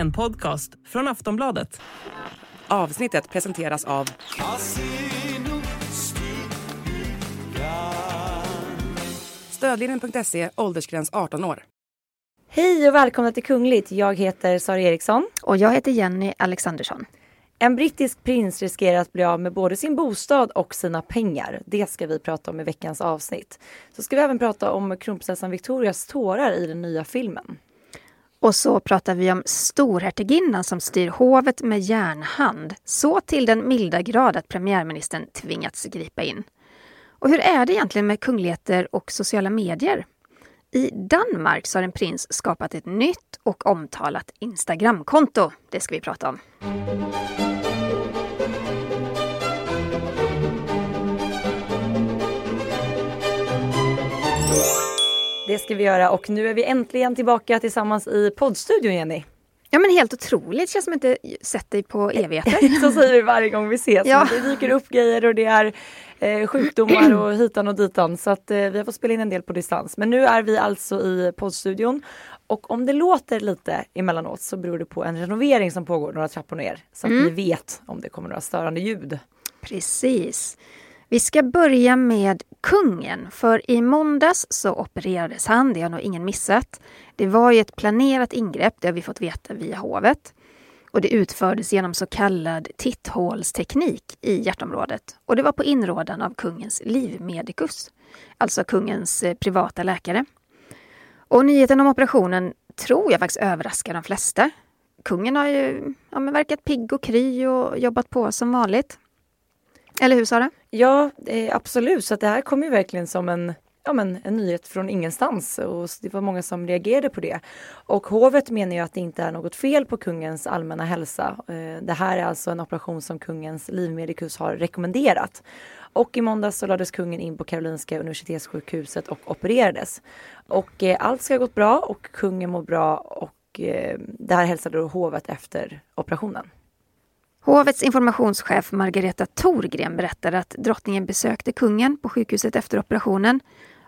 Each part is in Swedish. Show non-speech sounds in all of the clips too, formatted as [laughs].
En podcast från Aftonbladet. Avsnittet presenteras av Stödlinjen.se, åldersgräns 18 år. Hej och välkomna till Kungligt. Jag heter Sara Eriksson. Och jag heter Jenny Alexandersson. En brittisk prins riskerar att bli av med både sin bostad och sina pengar. Det ska vi prata om i veckans avsnitt. Så ska vi även prata om kronprinsessan Victorias tårar i den nya filmen. Och så pratar vi om storhertiginnan som styr hovet med järnhand. Så till den milda grad att premiärministern tvingats gripa in. Och hur är det egentligen med kungligheter och sociala medier? I Danmark så har en prins skapat ett nytt och omtalat Instagramkonto. Det ska vi prata om. Det ska vi göra och nu är vi äntligen tillbaka tillsammans i poddstudion Jenny. Ja men helt otroligt, det känns som att jag inte sett dig på evigheter. [laughs] Så säger vi varje gång vi ses. Ja. Det dyker upp grejer och det är eh, sjukdomar och [clears throat] hitan och ditan. Så att eh, vi har fått spela in en del på distans. Men nu är vi alltså i poddstudion. Och om det låter lite emellanåt så beror det på en renovering som pågår några trappor ner. Så att vi vet om det kommer några störande ljud. Precis. Vi ska börja med kungen, för i måndags så opererades han, det har nog ingen missat. Det var ju ett planerat ingrepp, det har vi fått veta via hovet. Och det utfördes genom så kallad titthålsteknik i hjärtområdet. Och det var på inrådan av kungens livmedikus, alltså kungens eh, privata läkare. Och nyheten om operationen tror jag faktiskt överraskar de flesta. Kungen har ju ja, men verkat pigg och kry och jobbat på som vanligt. Eller hur Sara? Ja, eh, absolut. Så att det här kom ju verkligen som en, ja, men, en nyhet från ingenstans och det var många som reagerade på det. Och hovet menar ju att det inte är något fel på kungens allmänna hälsa. Eh, det här är alltså en operation som kungens livmedikus har rekommenderat. Och i måndags så lades kungen in på Karolinska universitetssjukhuset och opererades. Och eh, allt ska ha gått bra och kungen mår bra och eh, det här hälsade då hovet efter operationen. Hovets informationschef Margareta Thorgren berättade att drottningen besökte kungen på sjukhuset efter operationen.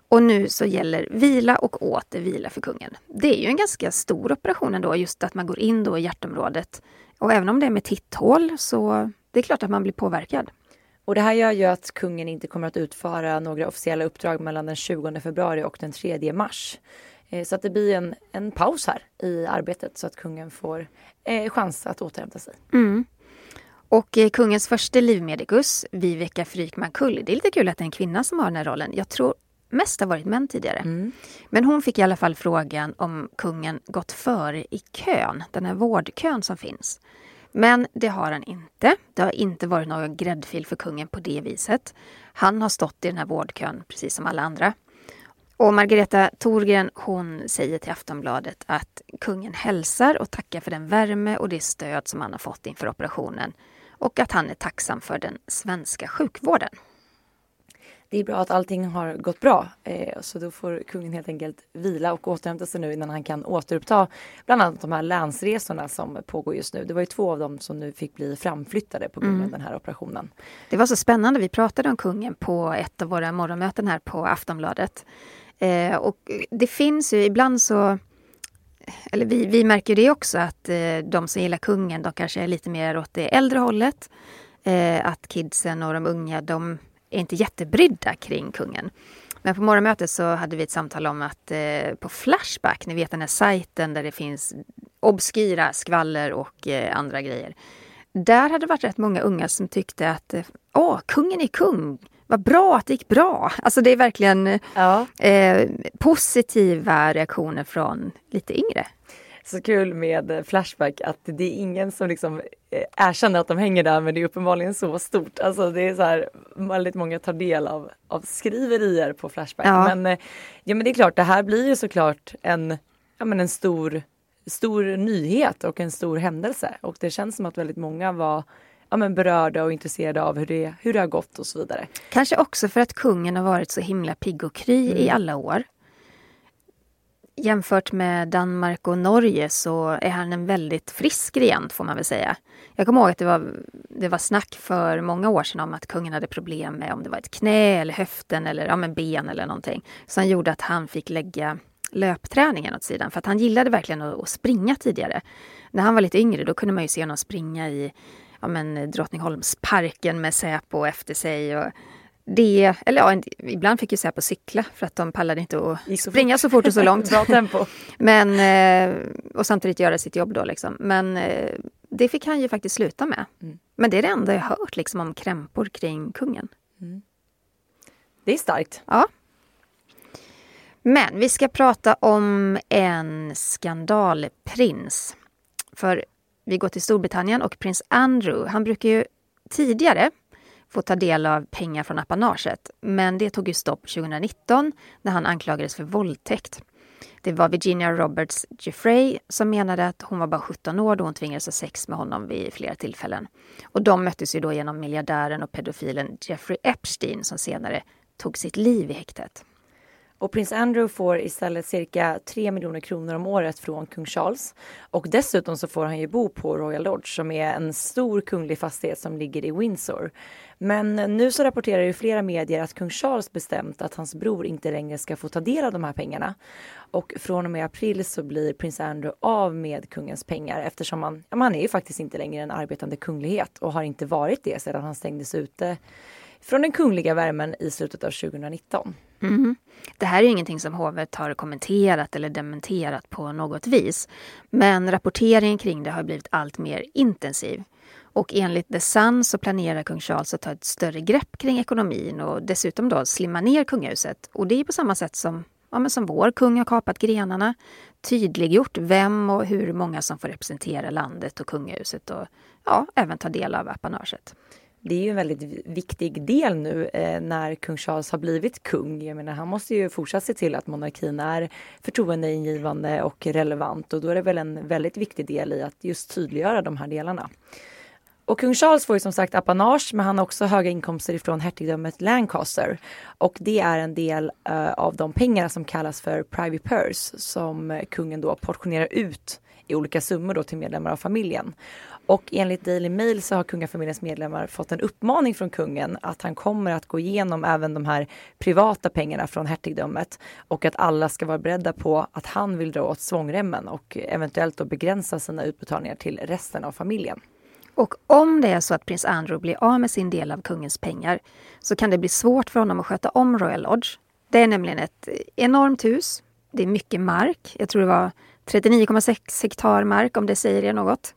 Och nu så gäller vila och åter vila för kungen. Det är ju en ganska stor operation ändå, just att man går in då i hjärtområdet. Och även om det är med titthål så det är klart att man blir påverkad. Och det här gör ju att kungen inte kommer att utföra några officiella uppdrag mellan den 20 februari och den 3 mars. Eh, Så att det blir en, en paus här i arbetet så att kungen får eh, chans att återhämta sig. Mm. Och eh, kungens första livmedikus, Viveka Frykman Kull, det är lite kul att det är en kvinna som har den här rollen. Jag tror mest har varit män tidigare. Men hon fick i alla fall frågan om kungen gått före i kön, den här vårdkön som finns. Men det har han inte. Det har inte varit någon gräddfil för kungen på det viset. Han har stått i den här vårdkön precis som alla andra. Och Margareta Thorgren hon säger till Aftonbladet att kungen hälsar och tackar för den värme och det stöd som han har fått inför operationen och att han är tacksam för den svenska sjukvården. Det är bra att allting har gått bra. Eh, så då får kungen helt enkelt vila och återhämta sig nu innan han kan återuppta bland annat de här länsresorna som pågår just nu. Det var ju två av dem som nu fick bli framflyttade på grund av den här operationen. Det var så spännande. Vi pratade om kungen på ett av våra morgonmöten här på Aftonbladet. Eh, och det finns ju ibland så eller vi, vi märker det också att eh, de som gillar kungen, de kanske är lite mer åt det äldre hållet. Eh, att kidsen och de unga, de är inte jättebrydda kring kungen. Men på morgonmötet så hade vi ett samtal om att eh, på Flashback, ni vet den här sajten där det finns obskyra skvaller och eh, andra grejer. Där hade det varit rätt många unga som tyckte att eh, åh, kungen är kung. Vad bra att det gick bra. Alltså det är verkligen Ja. eh, positiva reaktioner från lite yngre. Så kul med Flashback att det är ingen som liksom eh, erkänner att de hänger där men det är uppenbarligen så stort. Alltså det är så här väldigt många tar del av, av skriverier på Flashback. Ja. Men, eh, ja men det är klart det här blir ju såklart en, ja, men en stor, stor nyhet och en stor händelse och det känns som att väldigt många var ja, men berörda och intresserade av hur det, hur det har gått och så vidare. Kanske också för att kungen har varit så himla pigg och kry i alla år. Jämfört med Danmark och Norge så är han en väldigt frisk regent får man väl säga. Jag kommer ihåg att det var, det var snack för många år sedan om att kungen hade problem med om det var ett knä eller höften eller ja, men ben eller någonting. Som gjorde att han fick lägga löpträningen åt sidan för att han gillade verkligen att, att springa tidigare. När han var lite yngre då kunde man ju se honom springa i ja, men, Drottningholmsparken med Säpo efter sig. Och det, eller ja, ibland fick ju Säpo cykla för att de pallade inte att springa så fort och så långt. [laughs] Bra tempo. Men, eh, och samtidigt göra sitt jobb då. Liksom. Men eh, det fick han ju faktiskt sluta med. Mm. Men det är det enda jag hört liksom, om krämpor kring kungen. Mm. Det är starkt. Ja. Men vi ska prata om en skandalprins. För vi går till Storbritannien och prins Andrew, han brukar ju tidigare få ta del av pengar från apanaget. Men det tog ju stopp 2019 när han anklagades för våldtäkt. Det var Virginia Roberts Jeffrey som menade att hon var bara 17 år då hon tvingades ha sex med honom vid flera tillfällen. Och de möttes ju då genom miljardären och pedofilen Jeffrey Epstein som senare tog sitt liv i häktet. Och prins Andrew får istället cirka 3 miljoner kronor om året från kung Charles. Och dessutom så får han ju bo på Royal Lodge som är en stor kunglig fastighet som ligger i Windsor. Men nu så rapporterar ju flera medier att kung Charles bestämt att hans bror inte längre ska få ta del av de här pengarna. Och från och med april så blir prins Andrew av med kungens pengar eftersom han, ja, han är ju faktiskt inte längre en arbetande kunglighet och har inte varit det sedan han stängdes ute från den kungliga värmen i slutet av 2019. Mm. Det här är ingenting som hovet har kommenterat eller dementerat på något vis. Men rapporteringen kring det har blivit allt mer intensiv. Och enligt The Sun så planerar kung Charles att ta ett större grepp kring ekonomin och dessutom då slimma ner kungahuset. Och det är på samma sätt som, ja, men som vår kung har kapat grenarna, tydliggjort vem och hur många som får representera landet och kungahuset och ja, även ta del av apanaget det är ju en väldigt viktig del nu eh, när kung Charles har blivit kung. Jag menar, han måste ju fortsatt se till att monarkin är förtroendeingivande och relevant och då är det väl en väldigt viktig del i att just tydliggöra de här delarna. Och kung Charles får ju som sagt apanage men han har också höga inkomster ifrån hertigdömet Lancaster. Och det är en del uh, av de pengar som kallas för private purse som kungen då portionerar ut i olika summor då till medlemmar av familjen. Och enligt Daily Mail så har kungafamiljens medlemmar fått en uppmaning från kungen att han kommer att gå igenom även de här privata pengarna från hertigdömet och att alla ska vara beredda på att han vill dra åt svångremmen och eventuellt då begränsa sina utbetalningar till resten av familjen. Och om det är så att prins Andrew blir av med sin del av kungens pengar så kan det bli svårt för honom att sköta om Royal Lodge. Det är nämligen ett enormt hus. Det är mycket mark. Jag tror det var 39,6 hektar mark om det säger er något.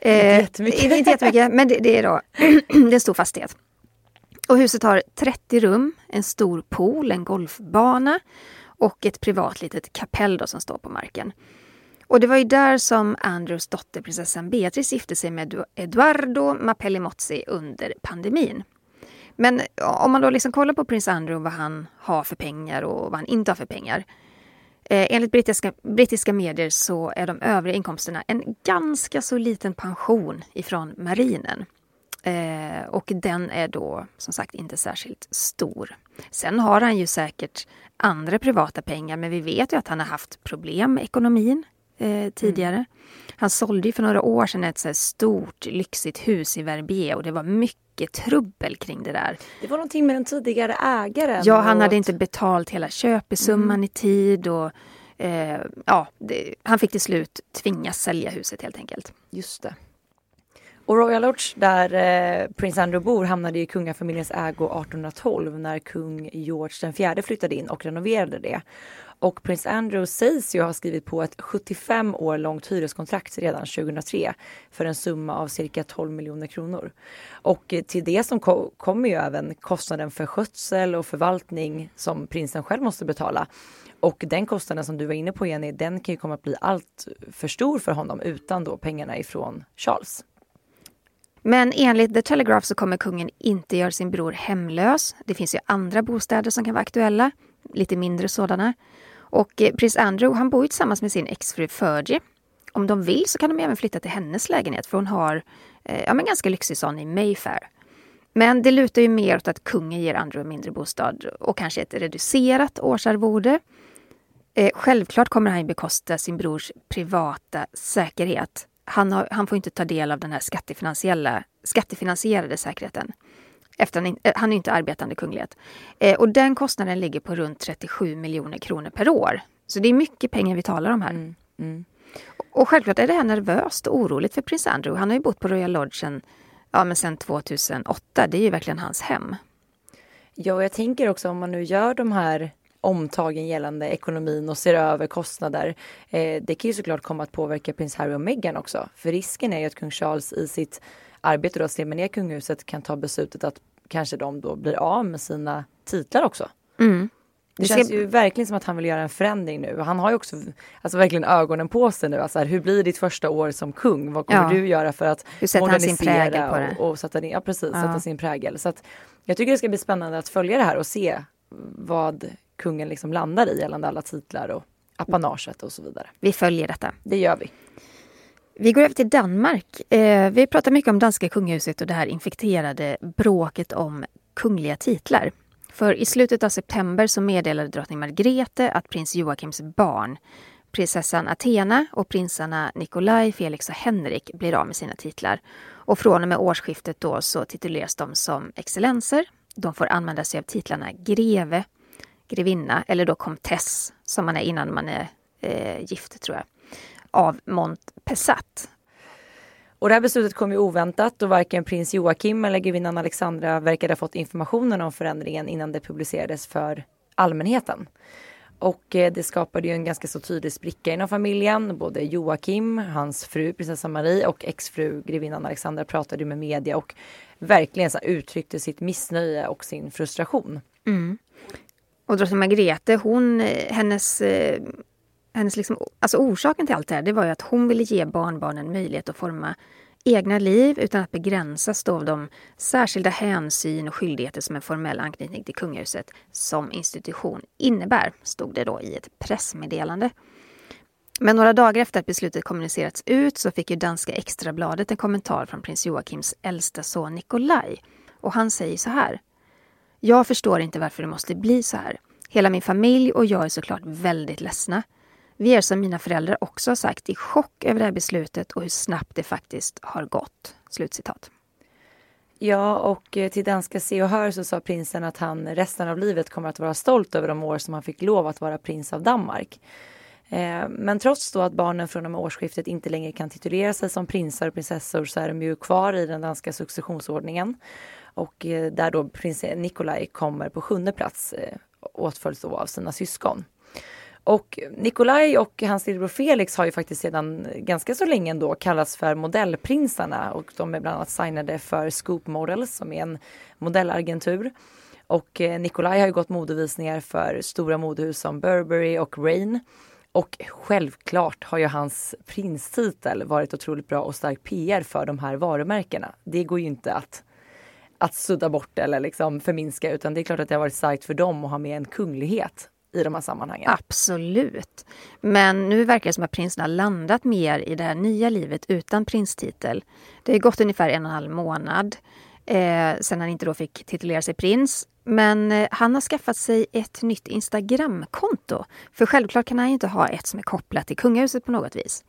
Eh, inte jättemycket. inte jättemycket, men det, det är då [clears throat] det är en stor fastighet. Och huset har 30 rum, en stor pool, en golfbana och ett privat litet kapell då som står på marken. Och det var ju där som Andrews dotter prinsessan Beatrice gifte sig med Eduardo Mapelli Mozzi under pandemin. Men om man då liksom kollar på prins Andrew vad han har för pengar och vad han inte har för pengar Eh, enligt brittiska, brittiska medier så är de övriga inkomsterna en ganska så liten pension ifrån marinen. Eh, och den är då som sagt inte särskilt stor. Sen har han ju säkert andra privata pengar men vi vet ju att han har haft problem med ekonomin eh, tidigare. Mm. Han sålde ju för några år sedan ett så stort lyxigt hus i Verbier och det var mycket trubbel kring det där. Det var någonting med den tidigare ägaren. Ja, han hade inte betalt hela köpesumman mm. i tid och eh, ja, det, han fick till slut tvingas sälja huset helt enkelt. Just det. Och Royal Lodge där eh, prins Andrew bor hamnade i kungafamiljens ägo 1812 när kung George IV flyttade in och renoverade det. Och prins Andrew sägs ju ha skrivit på ett 75 år långt hyreskontrakt redan 2003 för en summa av cirka 12 miljoner kronor. Och till det som ko kommer ju även kostnaden för skötsel och förvaltning som prinsen själv måste betala. Och den kostnaden som du var inne på Jenny, den kan ju komma att bli allt för stor för honom utan då pengarna ifrån Charles. Men enligt The Telegraph så kommer kungen inte göra sin bror hemlös. Det finns ju andra bostäder som kan vara aktuella, lite mindre sådana. Och eh, prins Andrew han bor ju tillsammans med sin exfru Fergie. Om de vill så kan de även flytta till hennes lägenhet för hon har eh, ja, men ganska lyxig sån i Mayfair. Men det lutar ju mer åt att kungen ger Andrew en mindre bostad och kanske ett reducerat årsarvode. Eh, självklart kommer han bekosta sin brors privata säkerhet. Han, har, han får inte ta del av den här skattefinansiella, skattefinansierade säkerheten. Efter han, eh, är inte arbetande kunglighet. Eh, och den kostnaden ligger på runt 37 miljoner kronor per år. Så det är mycket pengar vi talar om här. Mm, mm. Och självklart är det här nervöst och oroligt för prins Andrew. Han har ju bott på Royal Lodge sen, ja, men sen 2008. Det är ju verkligen hans hem. Ja, och jag tänker också om man nu gör de här omtagen gällande ekonomin och ser över kostnader. Eh, det kan ju såklart komma att påverka prins Harry och Meghan också. För risken är ju att kung Charles i sitt arbete då att stämma ner kungahuset kan ta beslutet att kanske de då blir av med sina titlar också. Mm. Det ska- känns ju verkligen som att han vill göra en förändring nu. Han har ju också alltså verkligen ögonen på sig nu. Alltså här, hur blir ditt första år som kung? Vad kommer Ja. du göra för att modernisera det? Och, och sätta, ner, ja, precis, Ja. sätta sin prägel. Så att jag tycker det ska bli spännande att följa det här och se vad kungen liksom landar i gällande alla titlar och apanaget och så vidare. Vi följer detta. Det gör vi. Vi går över till Danmark. Eh, vi pratar mycket om danska kungahuset och det här infekterade bråket om kungliga titlar. För i slutet av september så meddelade drottning Margrethe att prins Joakims barn, prinsessan Athena och prinsarna Nikolaj, Felix och Henrik blir av med sina titlar. Och från och med årsskiftet då så tituleras de som excellenser. De får använda sig av titlarna greve, grevinna eller då komtess som man är innan man är eh, gift tror jag av Montpessat. Och det här beslutet kom ju oväntat och varken prins Joakim eller grevinnan Alexandra verkade ha fått informationen om förändringen innan det publicerades för allmänheten. Och eh, det skapade ju en ganska så tydlig spricka inom familjen. Både Joakim, hans fru prinsessa Marie och exfru grevinnan Alexandra pratade med media och verkligen så uttryckte sitt missnöje och sin frustration. Mm. Och drottning Margrethe, hon, eh, hennes, eh, hennes liksom, alltså orsaken till allt det här, det var ju att hon ville ge barnbarnen möjlighet att forma egna liv utan att begränsas då av de särskilda hänsyn och skyldigheter som en formell anknytning till kungahuset som institution innebär, stod det då i ett pressmeddelande. Men några dagar efter att beslutet kommunicerats ut så fick ju danska Extrabladet en kommentar från prins Joakims äldsta son Nikolaj. Och han säger så här. Jag förstår inte varför det måste bli så här. Hela min familj och jag är såklart väldigt ledsna. Vi är som mina föräldrar också har sagt i chock över det här beslutet och hur snabbt det faktiskt har gått. Slutcitat. Ja, och eh, till danska Se och Hör så sa prinsen att han resten av livet kommer att vara stolt över de år som han fick lov att vara prins av Danmark. Eh, men trots då att barnen från och med årsskiftet inte längre kan titulera sig som prinsar och prinsessor så är de ju kvar i den danska successionsordningen. Och eh, där då prins Nikolaj kommer på sjunde plats åtföljt åtföljs då av sina syskon. Och Nikolaj och hans lillebror Felix har ju faktiskt sedan ganska så länge ändå kallats för modellprinsarna och de är bland annat signade för Scoop Models som är en modellagentur. Och eh, Nikolaj har ju gått modevisningar för stora modehus som Burberry och Rain. Och självklart har ju hans prinstitel varit otroligt bra och stark PR för de här varumärkena. Det går ju inte att, att sudda bort eller liksom förminska utan det är klart att det har varit starkt för dem att ha med en kunglighet i de här sammanhangen. Absolut. Men nu verkar det som att prinsen har landat mer i det här nya livet utan prinstitel. Det har gått ungefär en och en halv månad eh, sen han inte då fick titulera sig prins. Men eh, han har skaffat sig ett nytt Instagramkonto. För självklart kan han inte ha ett som är kopplat till kungahuset på något vis.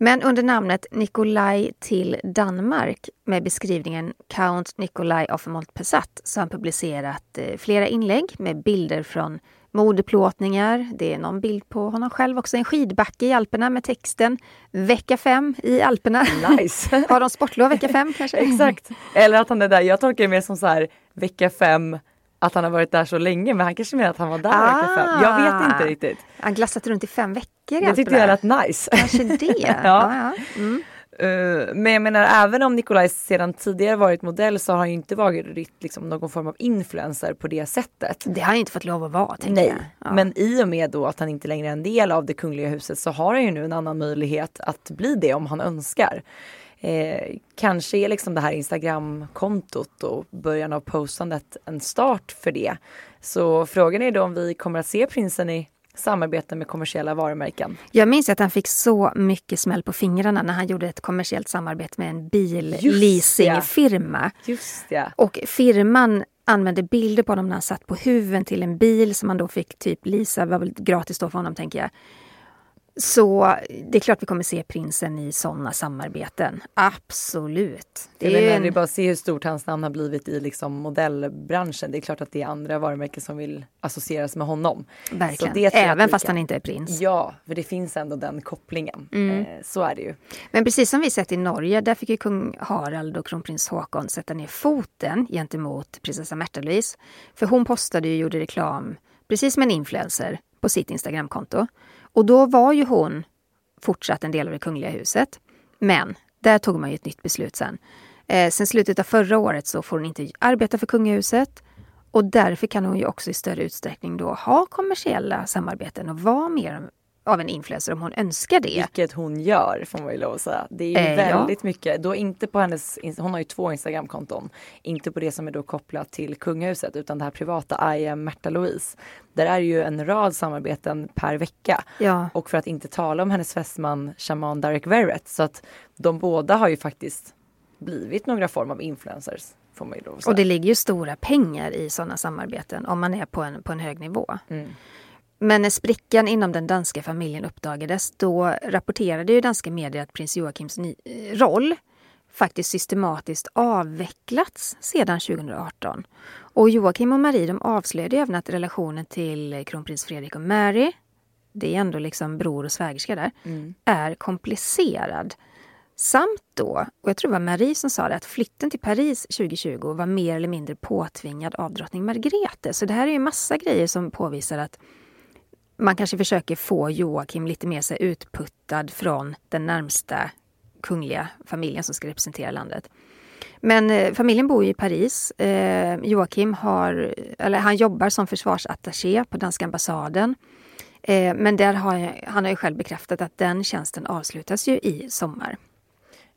Men under namnet Nikolaj till Danmark med beskrivningen Count Nikolaj of Montpessat så har han publicerat eh, flera inlägg med bilder från modeplåtningar. Det är någon bild på honom själv också, en skidbacke i Alperna med texten Vecka 5 i Alperna. Nice! [laughs] Har de sportlov vecka 5 kanske? [laughs] Exakt. Eller att han är där, jag tolkar det mer som så här vecka fem, att han har varit där så länge men han kanske menar att han var där vecka fem. Jag vet inte riktigt. Han glassat runt i fem veckor i Det tyckte jag lät nice. Kanske det. [laughs] Ja. ja. Ja, Mm. Eh, men jag menar även om Nikolaj sedan tidigare varit modell så har han ju inte varit liksom, någon form av influencer på det sättet. Det har han inte fått lov att vara. Nej. Ja. men i och med då att han inte längre är en del av det kungliga huset så har han ju nu en annan möjlighet att bli det om han önskar. Eh, kanske är liksom det här Instagramkontot och början av postandet en start för det. Så frågan är då om vi kommer att se prinsen i samarbete med kommersiella varumärken. Jag minns att han fick så mycket smäll på fingrarna när han gjorde ett kommersiellt samarbete med en billeasingfirma. Just ja. Och firman använde bilder på honom när han satt på huven till en bil som han då fick typ leasa, var väl gratis då för honom tänker jag. Så det är klart vi kommer se prinsen i sådana samarbeten. Absolut. Det är, en... det är bara att se hur stort hans namn har blivit i liksom modellbranschen. Det är klart att det är andra varumärken som vill associeras med honom. Verkligen. Även fast kan... han inte är prins. Ja, för det finns ändå den kopplingen. Mm. Eh, så är det ju. Men precis som vi sett i Norge, där fick ju kung Harald och kronprins Håkon sätta ner foten gentemot prinsessa Märta-Louise. För hon postade och gjorde reklam, precis som en influencer, på sitt Instagramkonto. Och då var ju hon fortsatt en del av det kungliga huset. Men där tog man ju ett nytt beslut sen. Eh, sen slutet av förra året så får hon inte arbeta för kungahuset. Och därför kan hon ju också i större utsträckning då ha kommersiella samarbeten och vara mer av en influencer om hon önskar det. Vilket hon gör får man ju lov att säga. Det är eh, väldigt ja. mycket, då inte på hennes, hon har ju två Instagramkonton. Inte på det som är då kopplat till kungahuset utan det här privata I am Märta Louise. Där är ju en rad samarbeten per vecka. Ja. Och för att inte tala om hennes fästman shaman Derek Verrett. Så att de båda har ju faktiskt blivit några form av influencers. Får man ju lov att säga. Och det ligger ju stora pengar i sådana samarbeten om man är på en, på en hög nivå. Mm. Men när sprickan inom den danska familjen uppdagades då rapporterade ju danska medier att prins Joakims eh, roll faktiskt systematiskt avvecklats sedan 2018. Och Joakim och Marie de avslöjade även att relationen till kronprins Fredrik och Mary, det är ändå liksom bror och svägerska där, mm. är komplicerad. Samt då, och jag tror det var Marie som sa det, att flytten till Paris 2020 var mer eller mindre påtvingad av drottning Margrethe. Så det här är ju massa grejer som påvisar att man kanske försöker få Joakim lite mer så utputtad från den närmsta kungliga familjen som ska representera landet. Men eh, familjen bor i Paris. Eh, Joakim har, eller han jobbar som försvarsattaché på danska ambassaden. Eh, men där har, han har ju själv bekräftat att den tjänsten avslutas ju i sommar.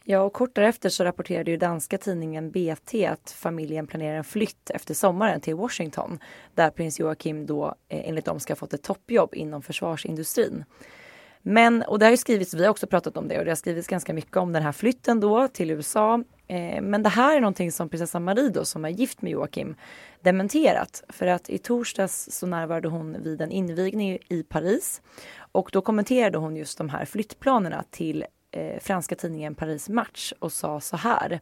Ja, och kort därefter så rapporterade ju danska tidningen BT att familjen planerar en flytt efter sommaren till Washington där prins Joakim då eh, enligt dem ska ha fått ett toppjobb inom försvarsindustrin. Men, och det har ju skrivits, vi har också pratat om det och det har skrivits ganska mycket om den här flytten då till USA. Eh, men det här är någonting som prinsessa Marie då som är gift med Joakim dementerat. För att i torsdags så närvarade hon vid en invigning i Paris och då kommenterade hon just de här flyttplanerna till eh, franska tidningen Paris Match och sa så här.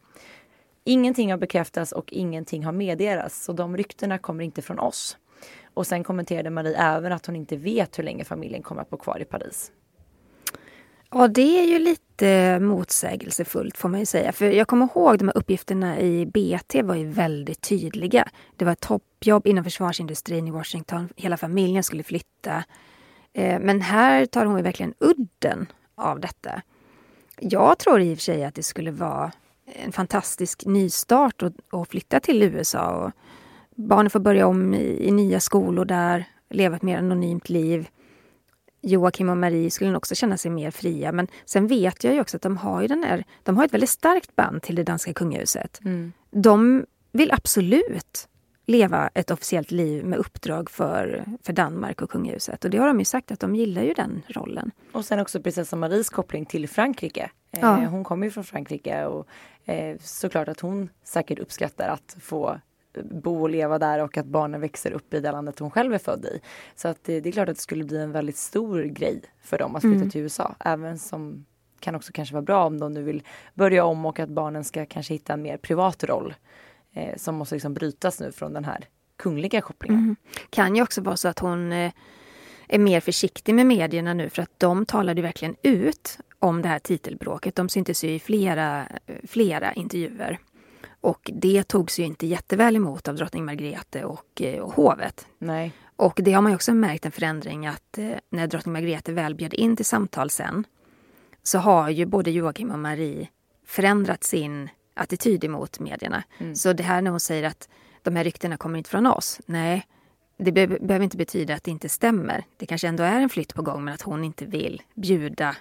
Ingenting har bekräftats och ingenting har meddelats så de ryktena kommer inte från oss. Och sen kommenterade Marie även att hon inte vet hur länge familjen kommer att bo kvar i Paris. Ja, det är ju lite motsägelsefullt får man ju säga. För jag kommer ihåg de här uppgifterna i BT var ju väldigt tydliga. Det var ett toppjobb inom försvarsindustrin i Washington. Hela familjen skulle flytta. Eh, men här tar hon ju verkligen udden av detta. Jag tror i och för sig att det skulle vara en fantastisk nystart att flytta till USA. Och barnen får börja om i, i nya skolor där, leva ett mer anonymt liv. Joakim och Marie skulle också känna sig mer fria. Men sen vet jag ju också att de har, ju den där, de har ett väldigt starkt band till det danska kungahuset. Mm. De vill absolut leva ett officiellt liv med uppdrag för, för Danmark och kungahuset. Och det har de ju sagt att de gillar ju den rollen. Och sen också prinsessa Maries koppling till Frankrike. Eh, ja. hon kommer ju från Frankrike och eh, såklart att hon säkert uppskattar att få bo och leva där och att barnen växer upp i det landet hon själv är född i. Så att det, det är klart att det skulle bli en väldigt stor grej för dem att flytta mm. till USA. Även som kan också kanske vara bra om de nu vill börja om och att barnen ska kanske hitta en mer privat roll eh, som måste liksom brytas nu från den här kungliga kopplingen. Mm. Kan ju också vara så att hon eh, är mer försiktig med medierna nu för att de talade verkligen ut om det här titelbråket. De syntes ju i flera, flera intervjuer. Och det togs ju inte jätteväl emot av drottning Margrethe och, eh, och hovet. Nej. Och det har man ju också märkt en förändring att eh, när drottning Margrethe väl bjöd in till samtal sen så har ju både Joakim och Marie förändrat sin attityd emot medierna. Mm. Så det här när hon säger att de här ryktena kommer inte från oss. Nej, det be behöver inte betyda att det inte stämmer. Det kanske ändå är en flytt på gång men att hon inte vill bjuda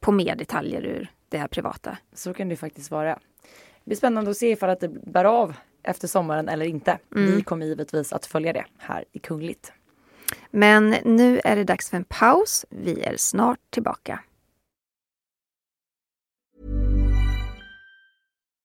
på mer detaljer ur det här privata. Så kan det faktiskt vara. Det blir spännande att se ifall att det bär av efter sommaren eller inte. Mm. Vi kommer givetvis att följa det här i Kungligt. Men nu är det dags för en paus. Vi är snart tillbaka.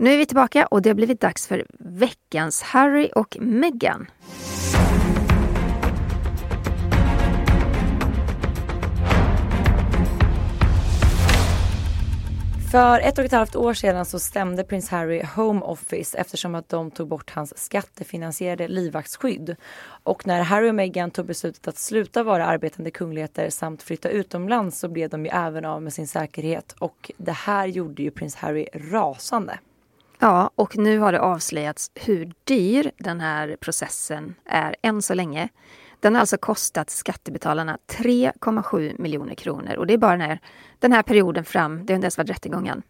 Nu är vi tillbaka och det har blivit dags för veckans Harry och Meghan. För ett och ett halvt år sedan så stämde prins Harry Home Office eftersom att de tog bort hans skattefinansierade livvaktsskydd. Och när Harry och Meghan tog beslutet att sluta vara arbetande kungligheter samt flytta utomlands så blev de ju även av med sin säkerhet. Och det här gjorde ju prins Harry rasande. Ja, och nu har det avslöjats hur dyr den här processen är än så länge. Den har alltså kostat skattebetalarna 3,7 miljoner kronor och det är bara den här, den här perioden fram, det har inte ens varit rättegången.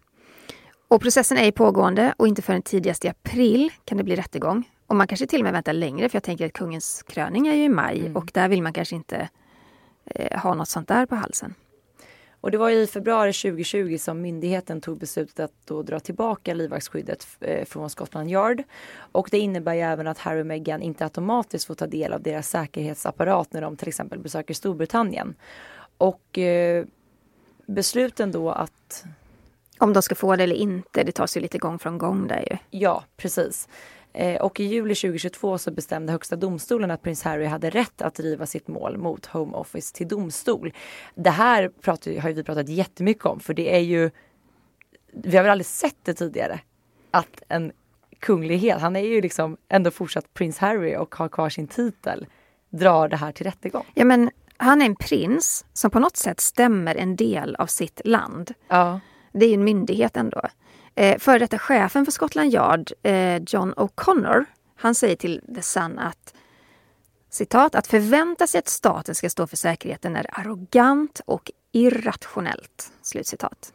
Och processen är pågående och inte förrän tidigast i april kan det bli rättegång. Och man kanske till och med väntar längre för jag tänker att kungens kröning är ju i maj mm. och där vill man kanske inte eh, ha något sånt där på halsen. Och det var i februari 2020 som myndigheten tog beslutet att då dra tillbaka livvaktsskyddet eh, från Scotland Yard. Och det innebär ju även att Harry och Meghan inte automatiskt får ta del av deras säkerhetsapparat när de till exempel besöker Storbritannien. Och eh, besluten då att om de ska få det eller inte, det tas ju lite gång från gång där ju. Ja, precis. Eh, och i juli 2022 så bestämde Högsta domstolen att prins Harry hade rätt att driva sitt mål mot Home Office till domstol. Det här pratar, har vi pratat jättemycket om för det är ju Vi har väl aldrig sett det tidigare. Att en kunglighet, han är ju liksom ändå fortsatt prins Harry och har kvar sin titel, drar det här till rättegång. Ja men han är en prins som på något sätt stämmer en del av sitt land. Ja. Det är ju en myndighet ändå. Eh, före detta chefen för Scotland Yard, eh, John O'Connor, han säger till The Sun att citat, att förvänta sig att staten ska stå för säkerheten är arrogant och irrationellt. Slutcitat.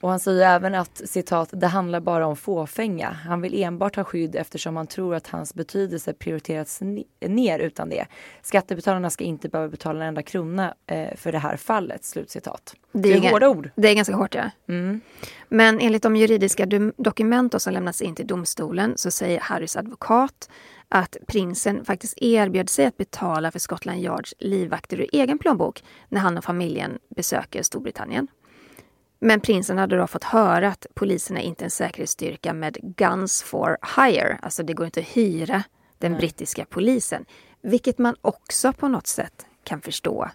Och han säger även att citat, det handlar bara om fåfänga. Han vill enbart ha skydd eftersom han tror att hans betydelse prioriterats ner utan det. Skattebetalarna ska inte behöva betala en enda krona eh, för det här fallet. Slutcitat. Det är, det är hårda ord. Det är ganska hårt ja. Mm. Men enligt de juridiska dokument som lämnats in till domstolen så säger Harrys advokat att prinsen faktiskt erbjöd sig att betala för Scotland Yards livvakter ur egen plånbok när han och familjen besöker Storbritannien. Men prinsen hade då fått höra att poliserna inte är en säkerhetsstyrka med guns for hire. Alltså det går inte att hyra den Nej. brittiska polisen. Vilket man också på något sätt kan förstå.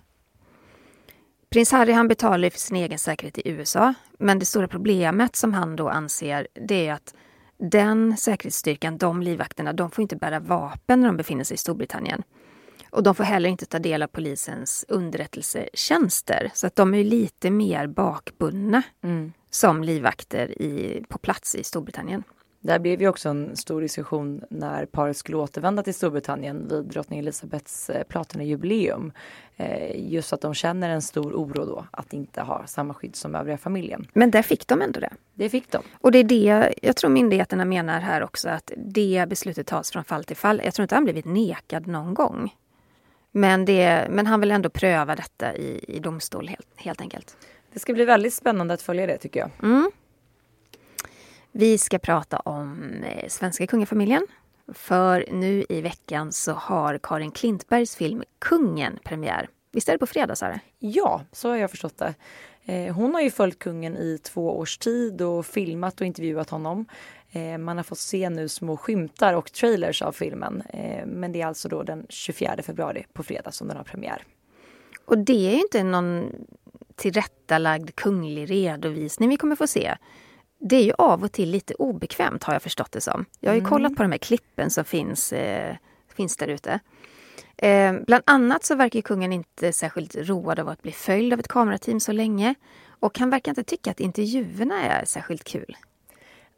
Prins Harry han betalar för sin egen säkerhet i USA. Men det stora problemet som han då anser det är att den säkerhetsstyrkan, de livvakterna, de får inte bära vapen när de befinner sig i Storbritannien. Och de får heller inte ta del av polisens underrättelsetjänster. Så att de är lite mer bakbundna mm. som livvakter i, på plats i Storbritannien. Där blev ju också en stor diskussion när paret skulle återvända till Storbritannien vid drottning Elizabeths eh, platinajubileum. Eh, just att de känner en stor oro då att inte ha samma skydd som övriga familjen. Men där fick de ändå det. Det fick de. Och det är det jag tror myndigheterna menar här också att det beslutet tas från fall till fall. Jag tror inte han blivit nekad någon gång. Men, det, men han vill ändå pröva detta i, i domstol helt, helt enkelt. Det ska bli väldigt spännande att följa det tycker jag. Mm. Vi ska prata om eh, svenska kungafamiljen. För nu i veckan så har Karin Klintbergs film Kungen premiär. Visst är det på fredag Sara? Ja, så har jag förstått det. Eh, hon har ju följt kungen i två års tid och filmat och intervjuat honom. Eh, man har fått se nu små skymtar och trailers av filmen. Eh, men det är alltså då den 24 februari på fredag som den har premiär. Och det är ju inte någon tillrättalagd kunglig redovisning vi kommer få se. Det är ju av och till lite obekvämt har jag förstått det som. Jag har ju mm. kollat på de här klippen som finns, eh, finns där ute. Eh, bland annat så verkar kungen inte särskilt road av att bli följd av ett kamerateam så länge. Och han verkar inte tycka att intervjuerna är särskilt kul.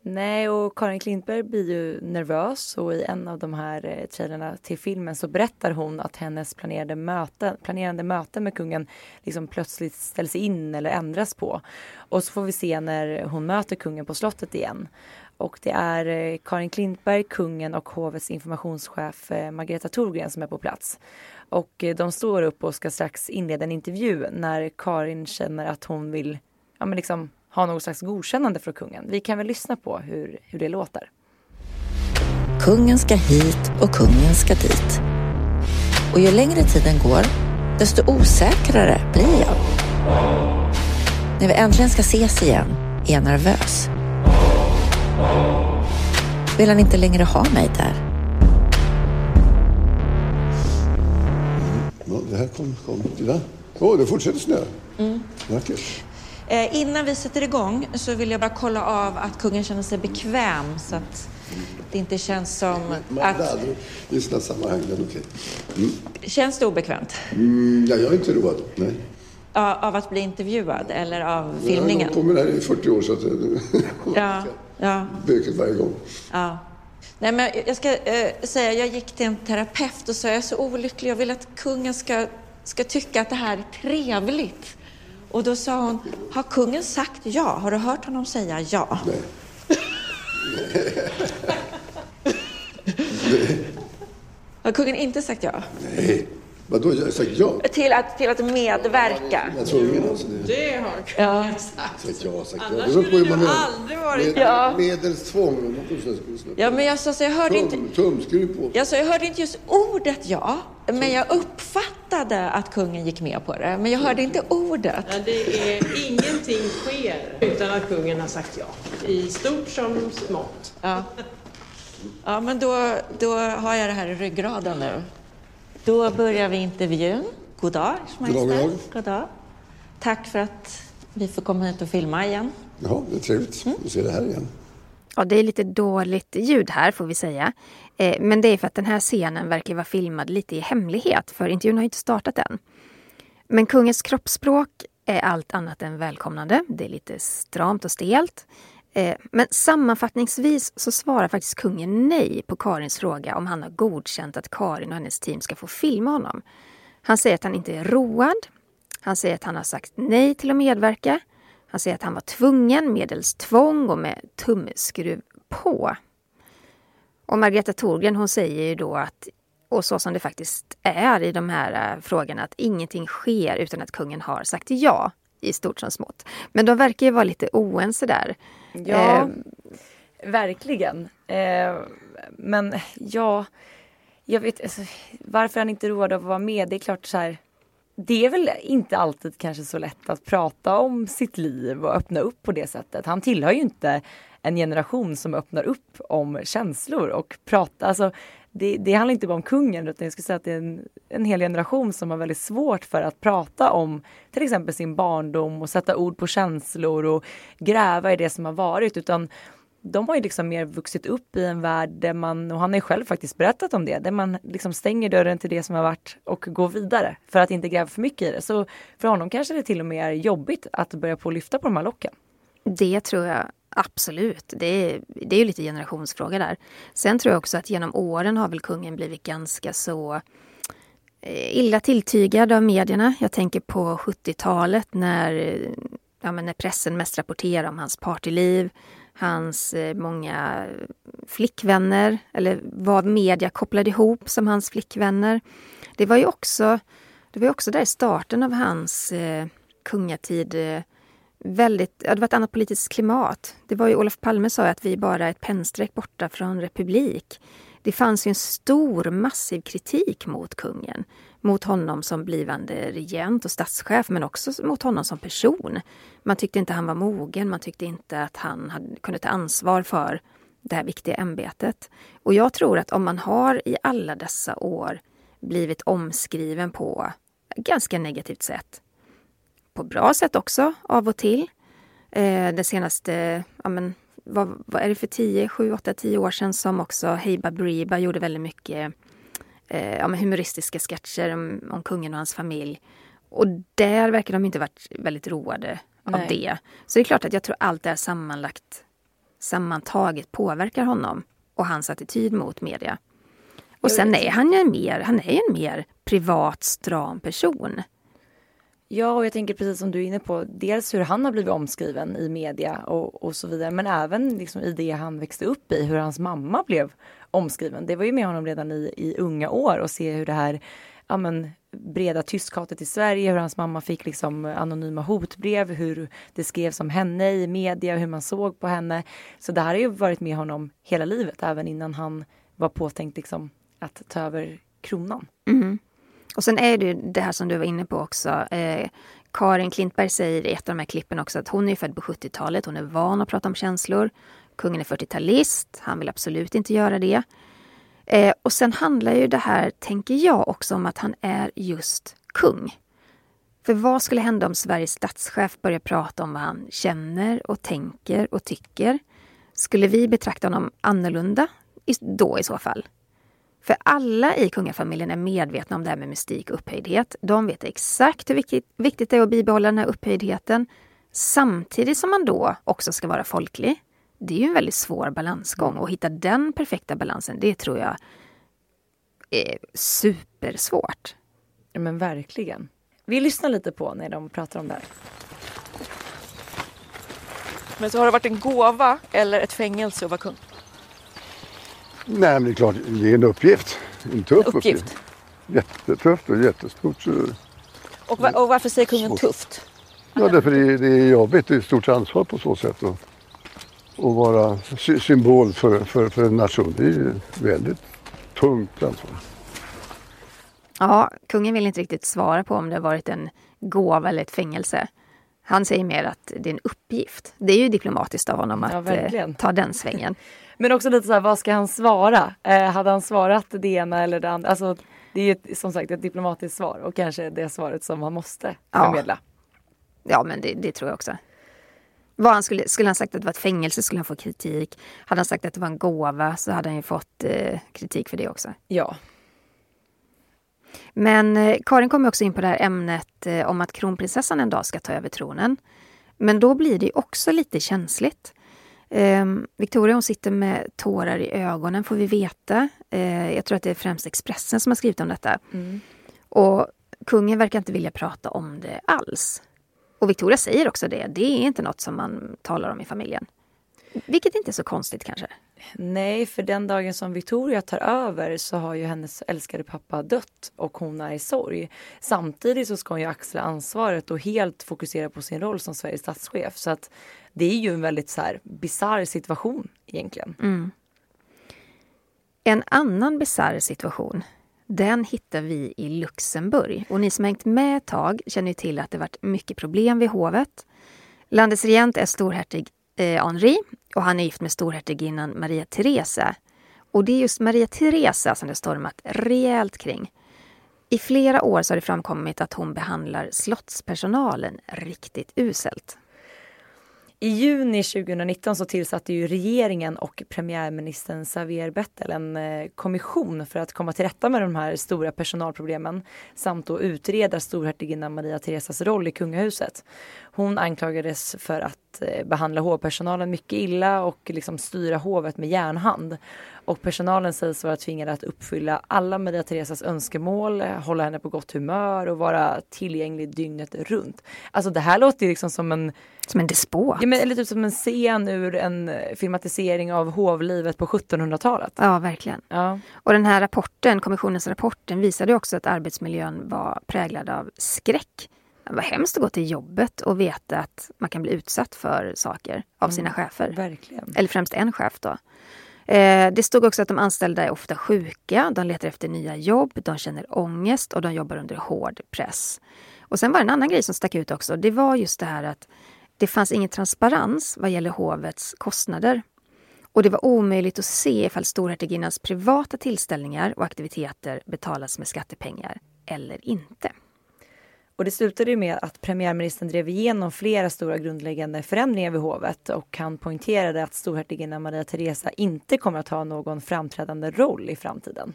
Nej, och Karin Klintberg blir ju nervös och i en av de här eh, trailerna till filmen så berättar hon att hennes planerade möte, planerande möte med kungen liksom plötsligt ställs in eller ändras på. Och så får vi se när hon möter kungen på slottet igen. Och det är eh, Karin Klintberg, kungen och hovets informationschef eh, Margareta Thorgren som är på plats. Och eh, de står upp och ska strax inleda en intervju när Karin känner att hon vill ja, men liksom, ha något slags godkännande från kungen. Vi kan väl lyssna på hur, hur det låter. Kungen ska hit och kungen ska dit. Och ju längre tiden går, desto osäkrare blir jag. När vi äntligen ska ses igen är jag nervös. Vill han inte längre ha mig där? Ja, det här kom... kom. Titta. Åh, det fortsätter snö. Mm. Vackert. Eh, innan vi sätter igång så vill jag bara kolla av att kungen känner sig bekväm så att det inte känns som att... Det är sådana sammanhang, men okej. Mm. Känns det obekvämt? Mm, ja, jag är inte road, nej. Av att bli intervjuad eller av filmningen? Jag kommer här i 40 år så att... [laughs] ja, ja. Böket varje gång. Ja. Nej, men jag ska äh, säga, jag gick till en terapeut och sa jag är så olycklig, jag vill att kungen ska, ska tycka att det här är trevligt. Och då sa hon, har kungen sagt ja? Har du hört honom säga ja? Nej. [laughs] Har kungen inte sagt ja? Nej. Vadå, jag har sagt ja? Till att, till att medverka? Jag tror ingen alltså. Det, det har kungen ja. sagt. Sagt ja, sagt ja. Annars skulle det aldrig varit... Med, ja. Medelstvång. Ja, men jag sa så jag hörde Tum, inte... Tumskruv på. Jag sa jag hörde inte just ordet ja. Men jag uppfattade att kungen gick med på det. Men jag hörde inte ordet. Ja, det är, ingenting sker utan att kungen har sagt ja. I stort som smått. Ja, ja men då, då har jag det här i ryggraden nu. Då börjar vi intervjun. God dag, God dag, God dag. Tack för att vi får komma hit och filma igen. Ja, det är trevligt mm. att se det här igen. Ja, det är lite dåligt ljud här får vi säga. Eh, men det är för att den här scenen verkar vara filmad lite i hemlighet, för intervjun har inte startat än. Men kungens kroppsspråk är allt annat än välkomnande. Det är lite stramt och stelt. Eh, men sammanfattningsvis så svarar faktiskt kungen nej på Karins fråga om han har godkänt att Karin och hennes team ska få filma honom. Han säger att han inte är road. Han säger att han har sagt nej till att medverka. Han säger att han var tvungen medels tvång och med tumskruv på. Och Margareta Thorgren hon säger ju då att, och så som det faktiskt är i de här eh, frågorna, att ingenting sker utan att kungen har sagt ja i stort som smått. Men de verkar ju vara lite oense där. Ja, eh, verkligen. Eh, men ja, jag vet alltså, varför han inte road av att vara med. Det är klart så här. Det är väl inte alltid kanske så lätt att prata om sitt liv och öppna upp på det sättet. Han tillhör ju inte en generation som öppnar upp om känslor och pratar. Alltså, det, det handlar inte bara om kungen utan jag skulle säga att det är en, en hel generation som har väldigt svårt för att prata om till exempel sin barndom och sätta ord på känslor och gräva i det som har varit utan de har ju liksom mer vuxit upp i en värld där man, och han har ju själv faktiskt berättat om det, där man liksom stänger dörren till det som har varit och går vidare för att inte gräva för mycket i det. Så för honom kanske det till och med är jobbigt att börja på att lyfta på de här locken. Det tror jag Absolut, det är, det är ju lite generationsfråga där. Sen tror jag också att genom åren har väl kungen blivit ganska så eh, illa tilltygad av medierna. Jag tänker på 70-talet när, ja, när pressen mest rapporterade om hans partyliv, hans eh, många flickvänner, eller vad media kopplade ihop som hans flickvänner. Det var ju också, det var också där i starten av hans eh, kungatid eh, väldigt, ja, det var ett annat politiskt klimat. Det var ju Olof Palme sa att vi bara är ett pennstreck borta från republik. Det fanns ju en stor, massiv kritik mot kungen. Mot honom som blivande regent och statschef, men också mot honom som person. Man tyckte inte han var mogen, man tyckte inte att han hade, kunde ta ansvar för det här viktiga ämbetet. Och jag tror att om man har i alla dessa år blivit omskriven på ganska negativt sätt på bra sätt också av och till. Eh, det senaste, ja men, vad, vad, är det för 10, 7, 8, 10 år sedan som också Heiba Briba gjorde väldigt mycket eh, ja, humoristiska sketcher om, om, kungen och hans familj. Och där verkar de inte varit väldigt roade Nej. av det. Så det är klart att jag tror allt det här sammanlagt sammantaget påverkar honom och hans attityd mot media. Och sen är han ju en mer, han är en mer privat, stram person. Ja, och jag tänker precis som du är inne på, dels hur han har blivit omskriven i media och, och så vidare, men även liksom i det han växte upp i, hur hans mamma blev omskriven. Det var ju med honom redan i, i unga år och se hur det här ja, men, breda tyskhatet i Sverige, hur hans mamma fick liksom anonyma hotbrev, hur det skrevs om henne i media, hur man såg på henne. Så det här har ju varit med honom hela livet, även innan han var påtänkt liksom att ta över kronan. Mm. Och sen är det ju det här som du var inne på också. Eh, Karin Klintberg säger i ett av de här klippen också att hon är född på 70-talet. Hon är van att prata om känslor. Kungen är 40-talist. Han vill absolut inte göra det. Eh, och sen handlar ju det här, tänker jag, också om att han är just kung. För vad skulle hända om Sveriges statschef börjar prata om vad han känner och tänker och tycker? Skulle vi betrakta honom annorlunda då i så fall? För alla i kungafamiljen är medvetna om det här med mystik och upphöjdhet. De vet exakt hur viktigt, viktigt det är att bibehålla den här upphöjdheten samtidigt som man då också ska vara folklig. Det är ju en väldigt svår balansgång och hitta den perfekta balansen, det tror jag är supersvårt. Ja men verkligen. Vi lyssnar lite på när de pratar om det här. Men så har det varit en gåva eller ett fängelse att vara kung? Nej, men det är klart, det är en uppgift. En tuff Uppgift. uppgift. Jättetufft och jättestort. så- Och, va- och varför säger kungen tufft? Ja, därför det är, det är jobbigt. Det är ett stort ansvar på så sätt. Och, och vara sy symbol för, för, för en nation. Det är väldigt tungt ansvar. Ja, kungen vill inte riktigt svara på om det har varit en gåva eller ett fängelse. Han säger mer att det är en uppgift. Det är ju diplomatiskt av honom Ja, att eh, verkligen. ta den svängen. [laughs] Men också lite så här, vad ska han svara? Eh, hade han svarat det ena eller det andra? Alltså, det är ju som sagt ett diplomatiskt svar och kanske det svaret som han måste Ja. förmedla. Ja, men det, det tror jag också. Vad han skulle, skulle han sagt att det var ett fängelse skulle han få kritik. Hade han sagt att det var en gåva så hade han ju fått eh, kritik för det också. Ja. Men eh, Karin kommer också in på det här ämnet eh, om att kronprinsessan en dag ska ta över tronen. Men då blir det också lite känsligt. Eh, Victoria hon sitter med tårar i ögonen får vi veta. Eh, jag tror att det är främst Expressen som har skrivit om detta. Och kungen verkar inte vilja prata om det alls. Och Victoria säger också det, det är inte något som man talar om i familjen. Vilket inte är så konstigt kanske. Nej, för den dagen som Victoria tar över så har ju hennes älskade pappa dött och hon är i sorg. Samtidigt så ska hon ju axla ansvaret och helt fokusera på sin roll som Sveriges statschef. Så att det är ju en väldigt så här bisarr situation egentligen. Mm. En annan bisarr situation, den hittar vi i Luxemburg. Och ni som hängt med ett tag känner till att det varit mycket problem vid hovet. Landets regent är storhertig eh, Henri och han är gift med storhertiginnan Maria Theresa. Och det är just Maria Theresa som det stormat rejält kring. I flera år så har det framkommit att hon behandlar slottspersonalen riktigt uselt. I juni 2019 så tillsatte ju regeringen och premiärministern Xavier Bettel en eh, kommission för att komma till rätta med de här stora personalproblemen samt att utreda storhertiginnan Maria Theresas roll i kungahuset. Hon anklagades för att eh, behandla hovpersonalen mycket illa och liksom styra hovet med järnhand. Och personalen sägs vara tvingade att uppfylla alla Maria Theresas önskemål, eh, hålla henne på gott humör och vara tillgänglig dygnet runt. Alltså det här låter ju liksom som en som en despot. Ja, men, eller typ som en scen ur en filmatisering av hovlivet på 1700-talet. Ja, verkligen. Ja. Och den här rapporten, kommissionens rapporten visade också att arbetsmiljön var präglad av skräck. Det var hemskt att gå till jobbet och veta att man kan bli utsatt för saker av sina chefer. Verkligen. Eller främst en chef då. Eh, det stod också att de anställda är ofta sjuka, de letar efter nya jobb, de känner ångest och de jobbar under hård press. Och sen var det en annan grej som stack ut också. Det var just det här att det fanns ingen transparens vad gäller hovets kostnader. Och det var omöjligt att se ifall storhertiginnans privata tillställningar och aktiviteter betalas med skattepengar eller inte. Och det slutade ju med att premiärministern drev igenom flera stora grundläggande förändringar vid hovet och han poängterade att storhertiginna Maria Theresa inte kommer att ha någon framträdande roll i framtiden.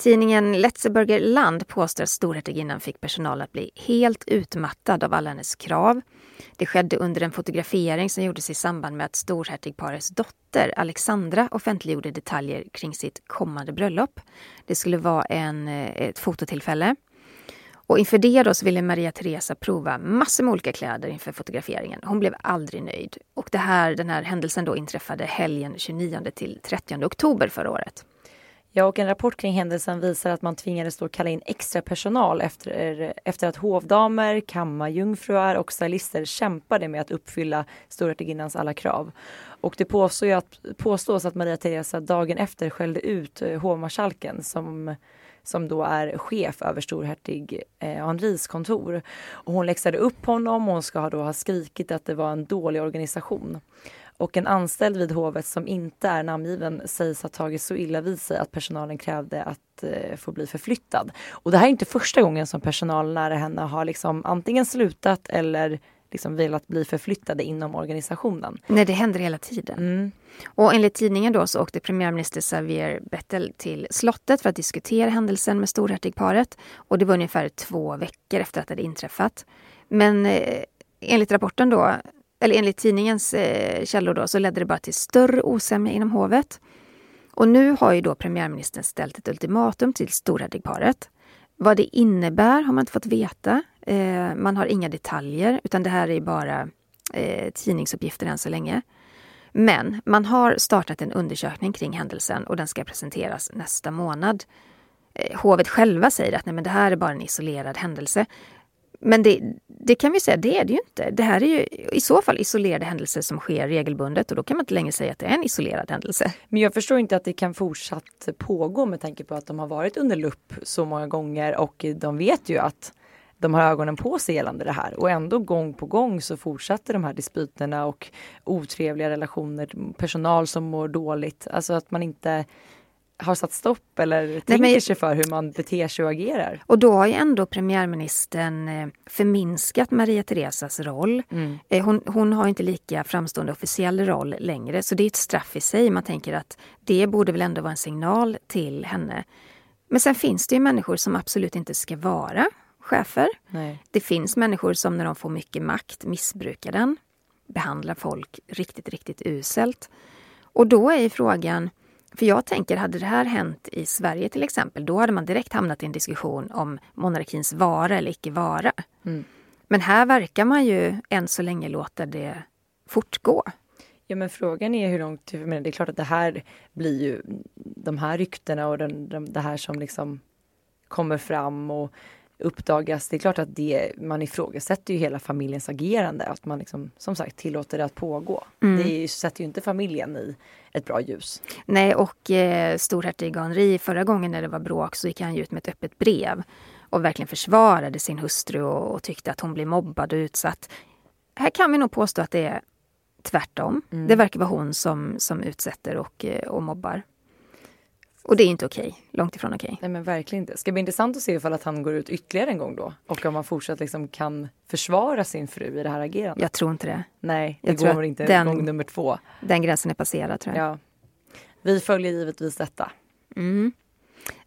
Tidningen Letzeburger Land påstår att storhertiginnan fick personal att bli helt utmattad av alla hennes krav. Det skedde under en fotografering som gjordes i samband med att storhertigparets dotter Alexandra offentliggjorde detaljer kring sitt kommande bröllop. Det skulle vara en, eh, ett fototillfälle. Och inför det då så ville Maria Teresa prova massor med olika kläder inför fotograferingen. Hon blev aldrig nöjd. Och det här, den här händelsen då inträffade helgen 29 till 30 oktober förra året. Ja, och en rapport kring händelsen visar att man tvingades då kalla in extra personal efter, efter att hovdamer, kammarjungfruar och stylister kämpade med att uppfylla storhertiginnans alla krav. Och det påstås, att, påstås att Maria Teresa dagen efter skällde ut eh, hovmarskalken som som då är chef över storhertig eh, Henris kontor. Och hon läxade upp honom och hon ska då ha skrikit att det var en dålig organisation. Och en anställd vid hovet som inte är namngiven sägs ha tagit så illa vid sig att personalen krävde att eh, få bli förflyttad. Och det här är inte första gången som personal nära henne har liksom antingen slutat eller liksom velat bli förflyttade inom organisationen. Nej, det händer hela tiden. Mm. Och enligt tidningen då så åkte premiärminister Xavier Bettel till slottet för att diskutera händelsen med storhertigparet. Och det var ungefär två veckor efter att det hade inträffat. Men eh, enligt rapporten då, eller enligt tidningens eh, källor då, så ledde det bara till större osämja inom hovet. Och nu har ju då premiärministern ställt ett ultimatum till storhertigparet. Vad det innebär har man inte fått veta. Eh, man har inga detaljer, utan det här är bara eh, tidningsuppgifter än så länge. Men man har startat en undersökning kring händelsen och den ska presenteras nästa månad. Eh, hovet själva säger att nej, men det här är bara en isolerad händelse. Men det, det, kan vi säga, det är det ju inte. Det här är ju i så fall isolerade händelser som sker regelbundet och då kan man inte längre säga att det är en isolerad händelse. Men jag förstår inte att det kan fortsatt pågå med tanke på att de har varit under lupp så många gånger och de vet ju att de har ögonen på sig gällande det här och ändå gång på gång så fortsätter de här dispyterna och otrevliga relationer, personal som mår dåligt. Alltså att man inte har satt stopp eller Nej, tänker men... sig för hur man beter sig och agerar. Och då har ju ändå premiärministern eh, förminskat Maria Teresas roll. Mm. Eh, hon, hon, har inte lika framstående officiell roll längre så det är ett straff i sig. Man tänker att det borde väl ändå vara en signal till henne. Men sen finns det ju människor som absolut inte ska vara chefer. Nej. Det finns människor som när de får mycket makt missbrukar den, behandlar folk riktigt, riktigt uselt. Och då är frågan, för jag tänker, hade det här hänt i Sverige till exempel, då hade man direkt hamnat i en diskussion om monarkins vara eller icke vara. Mm. Men här verkar man ju än så länge låta det fortgå. Ja men frågan är hur långt, men det är klart att det här blir ju de här ryktena och den, den, det här som liksom kommer fram och uppdagas. Det är klart att det, man ifrågasätter ju hela familjens agerande. Att man liksom, som sagt tillåter det att pågå. Mm. Det sätter ju inte familjen i ett bra ljus. Nej och eh, storhertig Henri, förra gången när det var bråk så gick han ut med ett öppet brev och verkligen försvarade sin hustru och, och tyckte att hon blev mobbad och utsatt. Här kan vi nog påstå att det är tvärtom. Mm. Det verkar vara hon som, som utsätter och, eh, och mobbar. Och det är inte okej. Långt ifrån okej. Nej men verkligen inte. Det ska bli intressant att se ifall att han går ut ytterligare en gång då. Och om han fortsatt liksom kan försvara sin fru i det här agerandet. Jag tror inte det. Nej, det jag går inte den, gång nummer två. Den gränsen är passerad tror jag. Ja. Vi följer givetvis detta. Mm.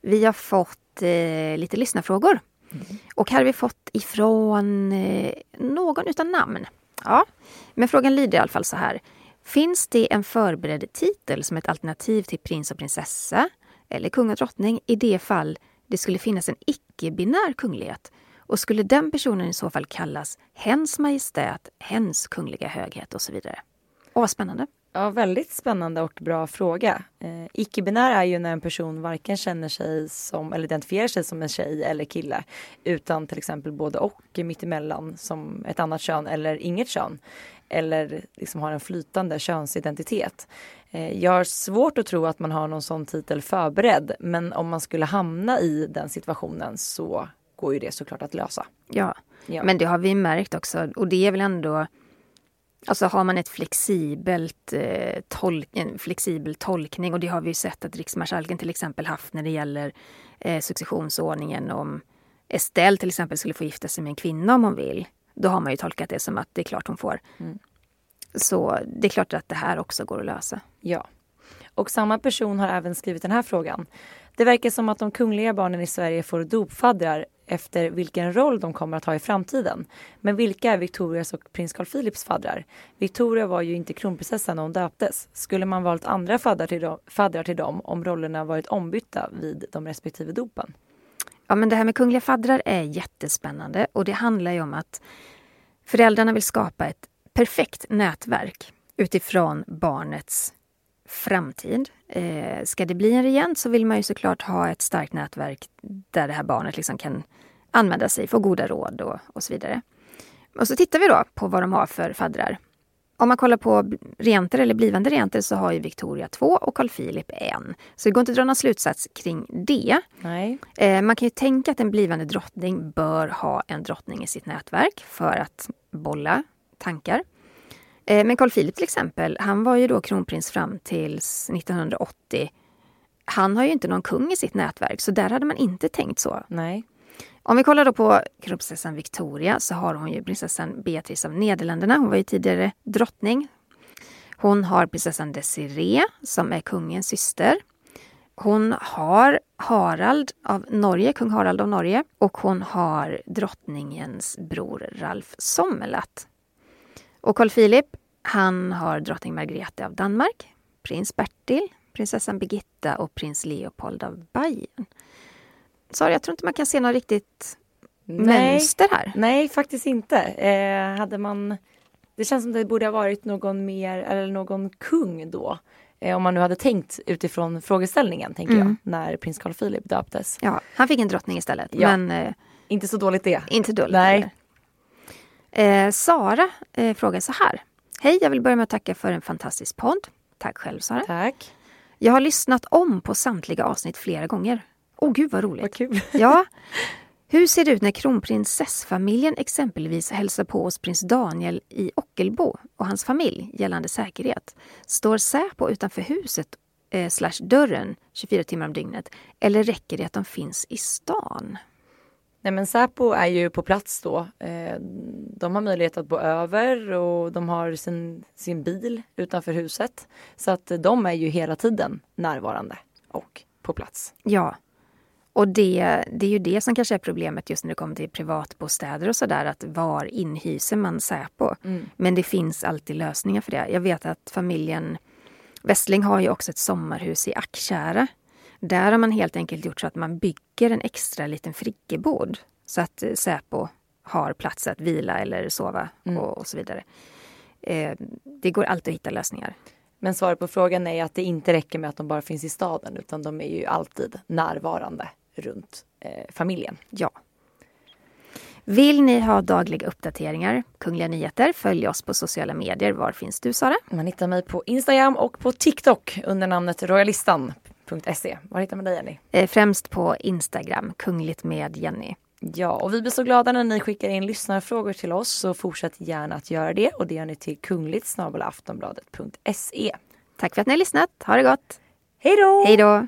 Vi har fått eh, lite lyssnarfrågor. Mm. Och här har vi fått ifrån eh, någon utan namn. Ja, men frågan lyder i alla fall så här. Finns det en förberedd titel som ett alternativ till prins och prinsessa eller kung och drottning i det fall det skulle finnas en icke-binär kunglighet? Och skulle den personen i så fall kallas Hens Majestät, Hens Kungliga Höghet och så vidare? Åh, vad spännande! Ja, väldigt spännande och bra fråga. Eh, Icke-binär är ju när en person varken känner sig som eller identifierar sig som en tjej eller kille utan till exempel både och mittemellan som ett annat kön eller inget kön eller liksom har en flytande könsidentitet. Eh, jag har svårt att tro att man har någon sån titel förberedd men om man skulle hamna i den situationen så går ju det såklart att lösa. Ja, ja. men det har vi märkt också och det är väl ändå Alltså har man ett flexibelt, eh, tolk, en flexibel tolkning och det har vi sett att riksmarskalken till exempel haft när det gäller eh, successionsordningen om Estelle till exempel skulle få gifta sig med en kvinna om hon vill. Då har man ju tolkat det som att det är klart hon får. Mm. Så det är klart att det här också går att lösa. Ja. Och samma person har även skrivit den här frågan. Det verkar som att de kungliga barnen i Sverige får dopfaddrar efter vilken roll de kommer att ha i framtiden. Men vilka är Victorias och prins Carl Philips faddrar? Victoria var ju inte kronprinsessa när hon döptes. Skulle man valt andra faddrar till, dem, faddrar till dem om rollerna varit ombytta vid de respektive dopen? Ja, men det här med kungliga faddrar är jättespännande och det handlar ju om att föräldrarna vill skapa ett perfekt nätverk utifrån barnets framtid. Eh, ska det bli en regent så vill man ju såklart ha ett starkt nätverk där det här barnet liksom kan använda sig, få goda råd och, och så vidare. Och så tittar vi då på vad de har för faddrar. Om man kollar på regenter eller blivande regenter så har ju Victoria två och Carl Philip en. Så det går inte att dra någon slutsats kring det. Nej. Eh, man kan ju tänka att en blivande drottning bör ha en drottning i sitt nätverk för att bolla tankar. Eh, men Carl Philip till exempel, han var ju då kronprins fram till 1980. Han har ju inte någon kung i sitt nätverk, så där hade man inte tänkt så. Nej. Om vi kollar då på kronprinsessan Victoria så har hon ju prinsessan Beatrice av Nederländerna. Hon var ju tidigare drottning. Hon har prinsessan Desiree som är kungens syster. Hon har Harald av Norge, kung Harald av Norge och hon har drottningens bror Ralf Sommerlath. Och Carl Philip, han har drottning Margrethe av Danmark, prins Bertil, prinsessan Birgitta och prins Leopold av Bayern. Sorry, jag tror inte man kan se något riktigt Nej. mönster här. Nej, faktiskt inte. Eh, hade man... Det känns som det borde ha varit någon mer, eller någon kung då. Eh, om man nu hade tänkt utifrån frågeställningen, tänker Mm. jag, när prins Carl Philip döptes. Ja, han fick en drottning istället. Ja. Men eh, Inte så dåligt det. inte dåligt Nej. Eh, Sara eh, frågar så här. Hej, jag vill börja med att tacka för en fantastisk podd. Tack själv Sara. Tack. Jag har lyssnat om på samtliga avsnitt flera gånger. Åh gud vad roligt. Vad kul. Ja. [laughs] Hur ser det ut när kronprinsessfamiljen exempelvis hälsar på hos prins Daniel i Ockelbo och hans familj gällande säkerhet? Står Säpo utanför huset eh, slash dörren 24 timmar om dygnet? Eller räcker det att de finns i stan? Nej men Säpo är ju på plats då. Eh, de har möjlighet att bo över och de har sin, sin bil utanför huset. Så att de är ju hela tiden närvarande och på plats. Ja. Och det, det är ju det som kanske är problemet just när det kommer till privatbostäder och sådär. Att var inhyser man Säpo? Men det finns alltid lösningar för det. Jag vet att familjen Westling har ju också ett sommarhus i Ackkära. Där har man helt enkelt gjort så att man bygger en extra liten friggebod. Så att Säpo har plats att vila eller sova och, och så vidare. Eh, det går alltid att hitta lösningar. Men svaret på frågan är att det inte räcker med att de bara finns i staden utan de är ju alltid närvarande runt eh, familjen. Ja. Vill ni ha dagliga uppdateringar, Kungliga Nyheter, följ oss på sociala medier. Var finns du Sara? Man hittar mig på Instagram och på TikTok under namnet royalistan.se. Var hittar man dig Jenny? Eh, främst på Instagram, Kungligt med Jenny. Ja, och vi blir så glada när ni skickar in lyssnarfrågor till oss så fortsätt gärna att göra det och det gör ni till kungligt. Tack för att ni har lyssnat. Ha det gott. Hej då! Hej då!